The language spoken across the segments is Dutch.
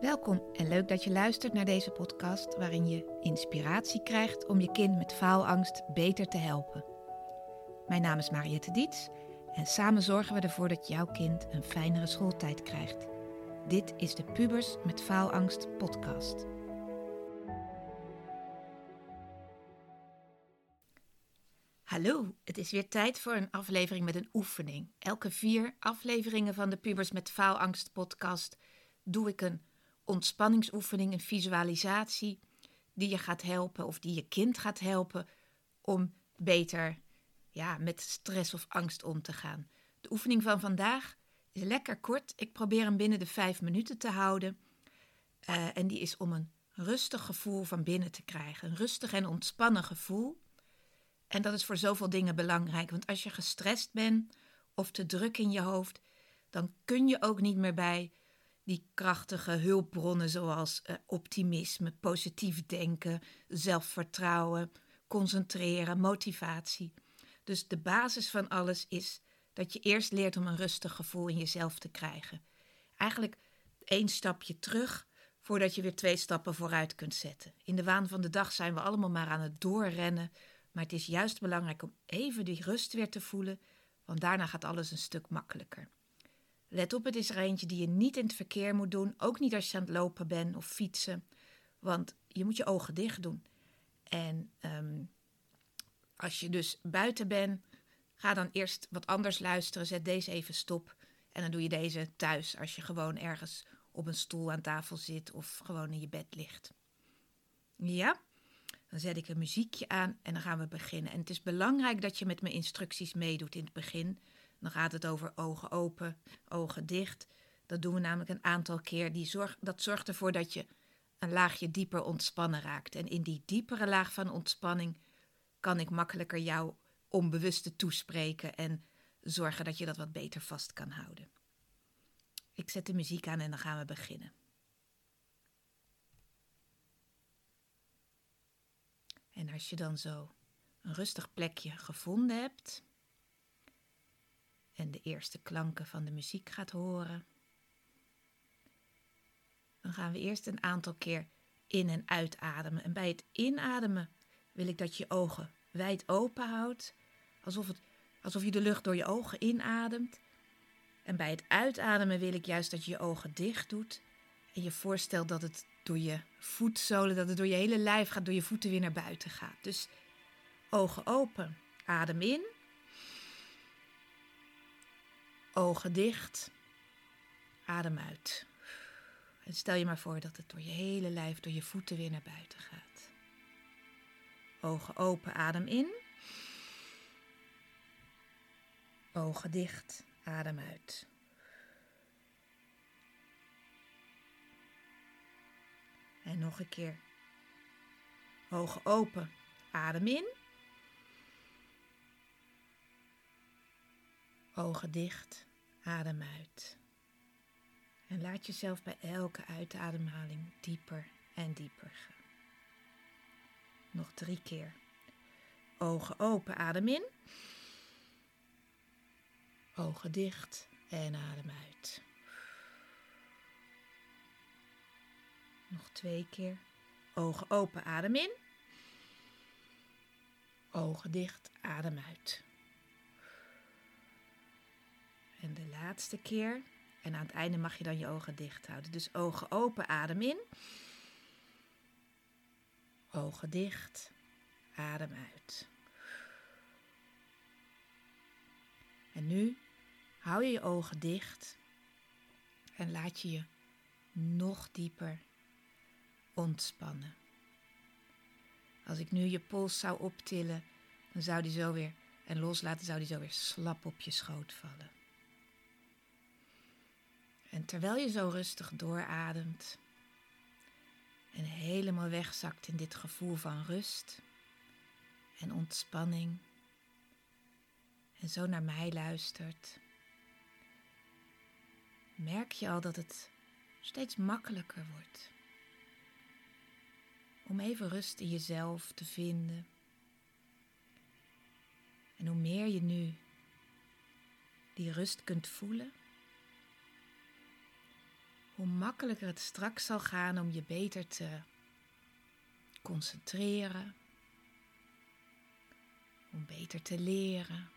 Welkom en leuk dat je luistert naar deze podcast waarin je inspiratie krijgt om je kind met faalangst beter te helpen. Mijn naam is Mariette Diets en samen zorgen we ervoor dat jouw kind een fijnere schooltijd krijgt. Dit is de Pubers met Faalangst podcast. Hallo, het is weer tijd voor een aflevering met een oefening. Elke vier afleveringen van de Pubers met Faalangst podcast doe ik een ontspanningsoefening, een visualisatie die je gaat helpen of die je kind gaat helpen om beter ja, met stress of angst om te gaan. De oefening van vandaag is lekker kort. Ik probeer hem binnen de vijf minuten te houden. Uh, en die is om een rustig gevoel van binnen te krijgen. Een rustig en ontspannen gevoel. En dat is voor zoveel dingen belangrijk. Want als je gestrest bent of te druk in je hoofd, dan kun je ook niet meer bij die krachtige hulpbronnen zoals uh, optimisme, positief denken, zelfvertrouwen, concentreren, motivatie. Dus de basis van alles is dat je eerst leert om een rustig gevoel in jezelf te krijgen. Eigenlijk één stapje terug voordat je weer twee stappen vooruit kunt zetten. In de waan van de dag zijn we allemaal maar aan het doorrennen, maar het is juist belangrijk om even die rust weer te voelen, want daarna gaat alles een stuk makkelijker. Let op, het is er eentje die je niet in het verkeer moet doen. Ook niet als je aan het lopen bent of fietsen. Want je moet je ogen dicht doen. En um, als je dus buiten bent, ga dan eerst wat anders luisteren. Zet deze even stop. En dan doe je deze thuis als je gewoon ergens op een stoel aan tafel zit of gewoon in je bed ligt. Ja? Dan zet ik een muziekje aan en dan gaan we beginnen. En het is belangrijk dat je met mijn instructies meedoet in het begin. Dan gaat het over ogen open, ogen dicht. Dat doen we namelijk een aantal keer. Die zorg, dat zorgt ervoor dat je een laagje dieper ontspannen raakt. En in die diepere laag van ontspanning kan ik makkelijker jouw onbewuste toespreken en zorgen dat je dat wat beter vast kan houden. Ik zet de muziek aan en dan gaan we beginnen. En als je dan zo een rustig plekje gevonden hebt, en de eerste klanken van de muziek gaat horen, dan gaan we eerst een aantal keer in- en uitademen. En bij het inademen wil ik dat je ogen wijd open houdt, alsof, het, alsof je de lucht door je ogen inademt. En bij het uitademen wil ik juist dat je je ogen dicht doet en je voorstelt dat het door je voetzolen, dat het door je hele lijf gaat, door je voeten weer naar buiten gaat. Dus ogen open, adem in. Ogen dicht. Adem uit. En stel je maar voor dat het door je hele lijf, door je voeten weer naar buiten gaat. Ogen open, adem in. Ogen dicht, adem uit. En nog een keer. Ogen open, adem in. Ogen dicht, adem uit. En laat jezelf bij elke uitademhaling dieper en dieper gaan. Nog drie keer. Ogen open, adem in. Ogen dicht en adem uit. Nog twee keer. Ogen open, adem in. Ogen dicht, adem uit. En de laatste keer. En aan het einde mag je dan je ogen dicht houden. Dus ogen open, adem in. Ogen dicht, adem uit. En nu hou je je ogen dicht en laat je je nog dieper ontspannen. Als ik nu je pols zou optillen, dan zou die zo weer en loslaten, zou die zo weer slap op je schoot vallen. En terwijl je zo rustig doorademt en helemaal wegzakt in dit gevoel van rust en ontspanning en zo naar mij luistert, merk je al dat het steeds makkelijker wordt om even rust in jezelf te vinden. En hoe meer je nu die rust kunt voelen, hoe makkelijker het straks zal gaan om je beter te concentreren, om beter te leren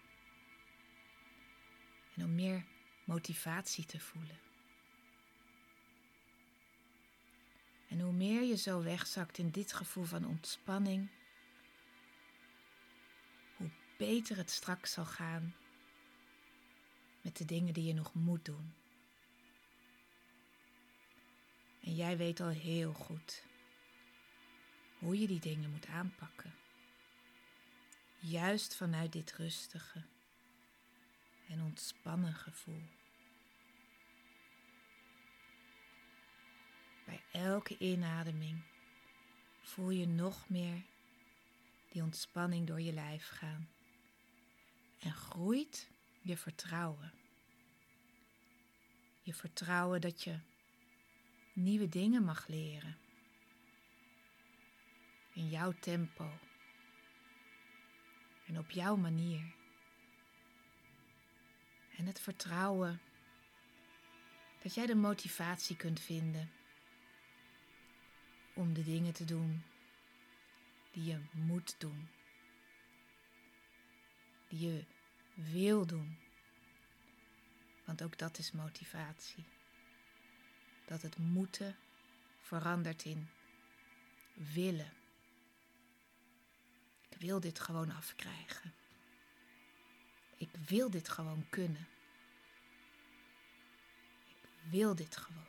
en om meer motivatie te voelen. En hoe meer je zo wegzakt in dit gevoel van ontspanning, hoe beter het straks zal gaan met de dingen die je nog moet doen. En jij weet al heel goed hoe je die dingen moet aanpakken. Juist vanuit dit rustige en ontspannen gevoel. Bij elke inademing voel je nog meer die ontspanning door je lijf gaan. En groeit je vertrouwen. Je vertrouwen dat je nieuwe dingen mag leren. In jouw tempo. En op jouw manier. En het vertrouwen dat jij de motivatie kunt vinden om de dingen te doen die je moet doen. Die je wil doen. Want ook dat is motivatie. Dat het moeten verandert in willen. Ik wil dit gewoon afkrijgen. Ik wil dit gewoon kunnen. Ik wil dit gewoon.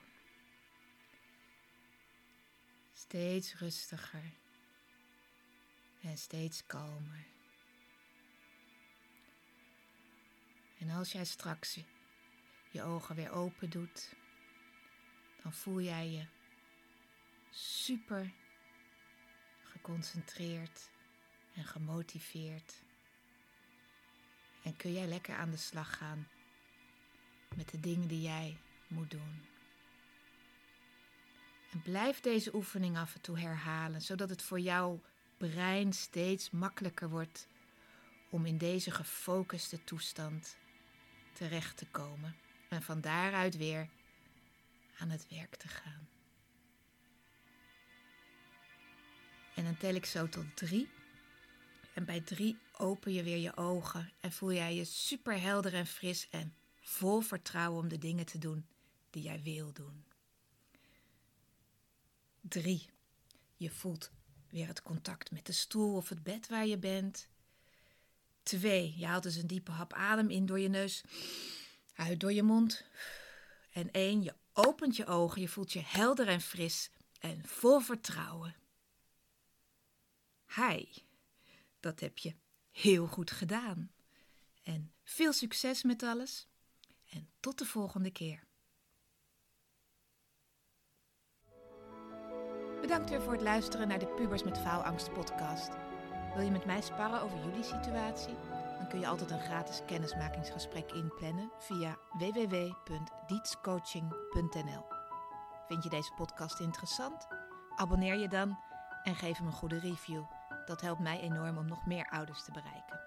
Steeds rustiger en steeds kalmer. En als jij straks je ogen weer open doet, dan voel jij je super geconcentreerd en gemotiveerd. En kun jij lekker aan de slag gaan met de dingen die jij moet doen. En blijf deze oefening af en toe herhalen, zodat het voor jouw brein steeds makkelijker wordt om in deze gefocuste toestand terecht te komen en van daaruit weer aan het werk te gaan. En dan tel ik zo tot drie. En bij drie open je weer je ogen en voel jij je super helder en fris en vol vertrouwen om de dingen te doen die jij wil doen. Drie. Je voelt weer het contact met de stoel of het bed waar je bent. Twee. Je haalt dus een diepe hap adem in door je neus, uit door je mond. En één. Je opent je ogen, je voelt je helder en fris en vol vertrouwen. Hi, dat heb je heel goed gedaan. En veel succes met alles. En tot de volgende keer. Bedankt weer voor het luisteren naar de Pubers met Faalangst podcast. Wil je met mij sparren over jullie situatie? Kun je altijd een gratis kennismakingsgesprek inplannen via www.dietscoaching.nl. Vind je deze podcast interessant? Abonneer je dan en geef hem een goede review. Dat helpt mij enorm om nog meer ouders te bereiken.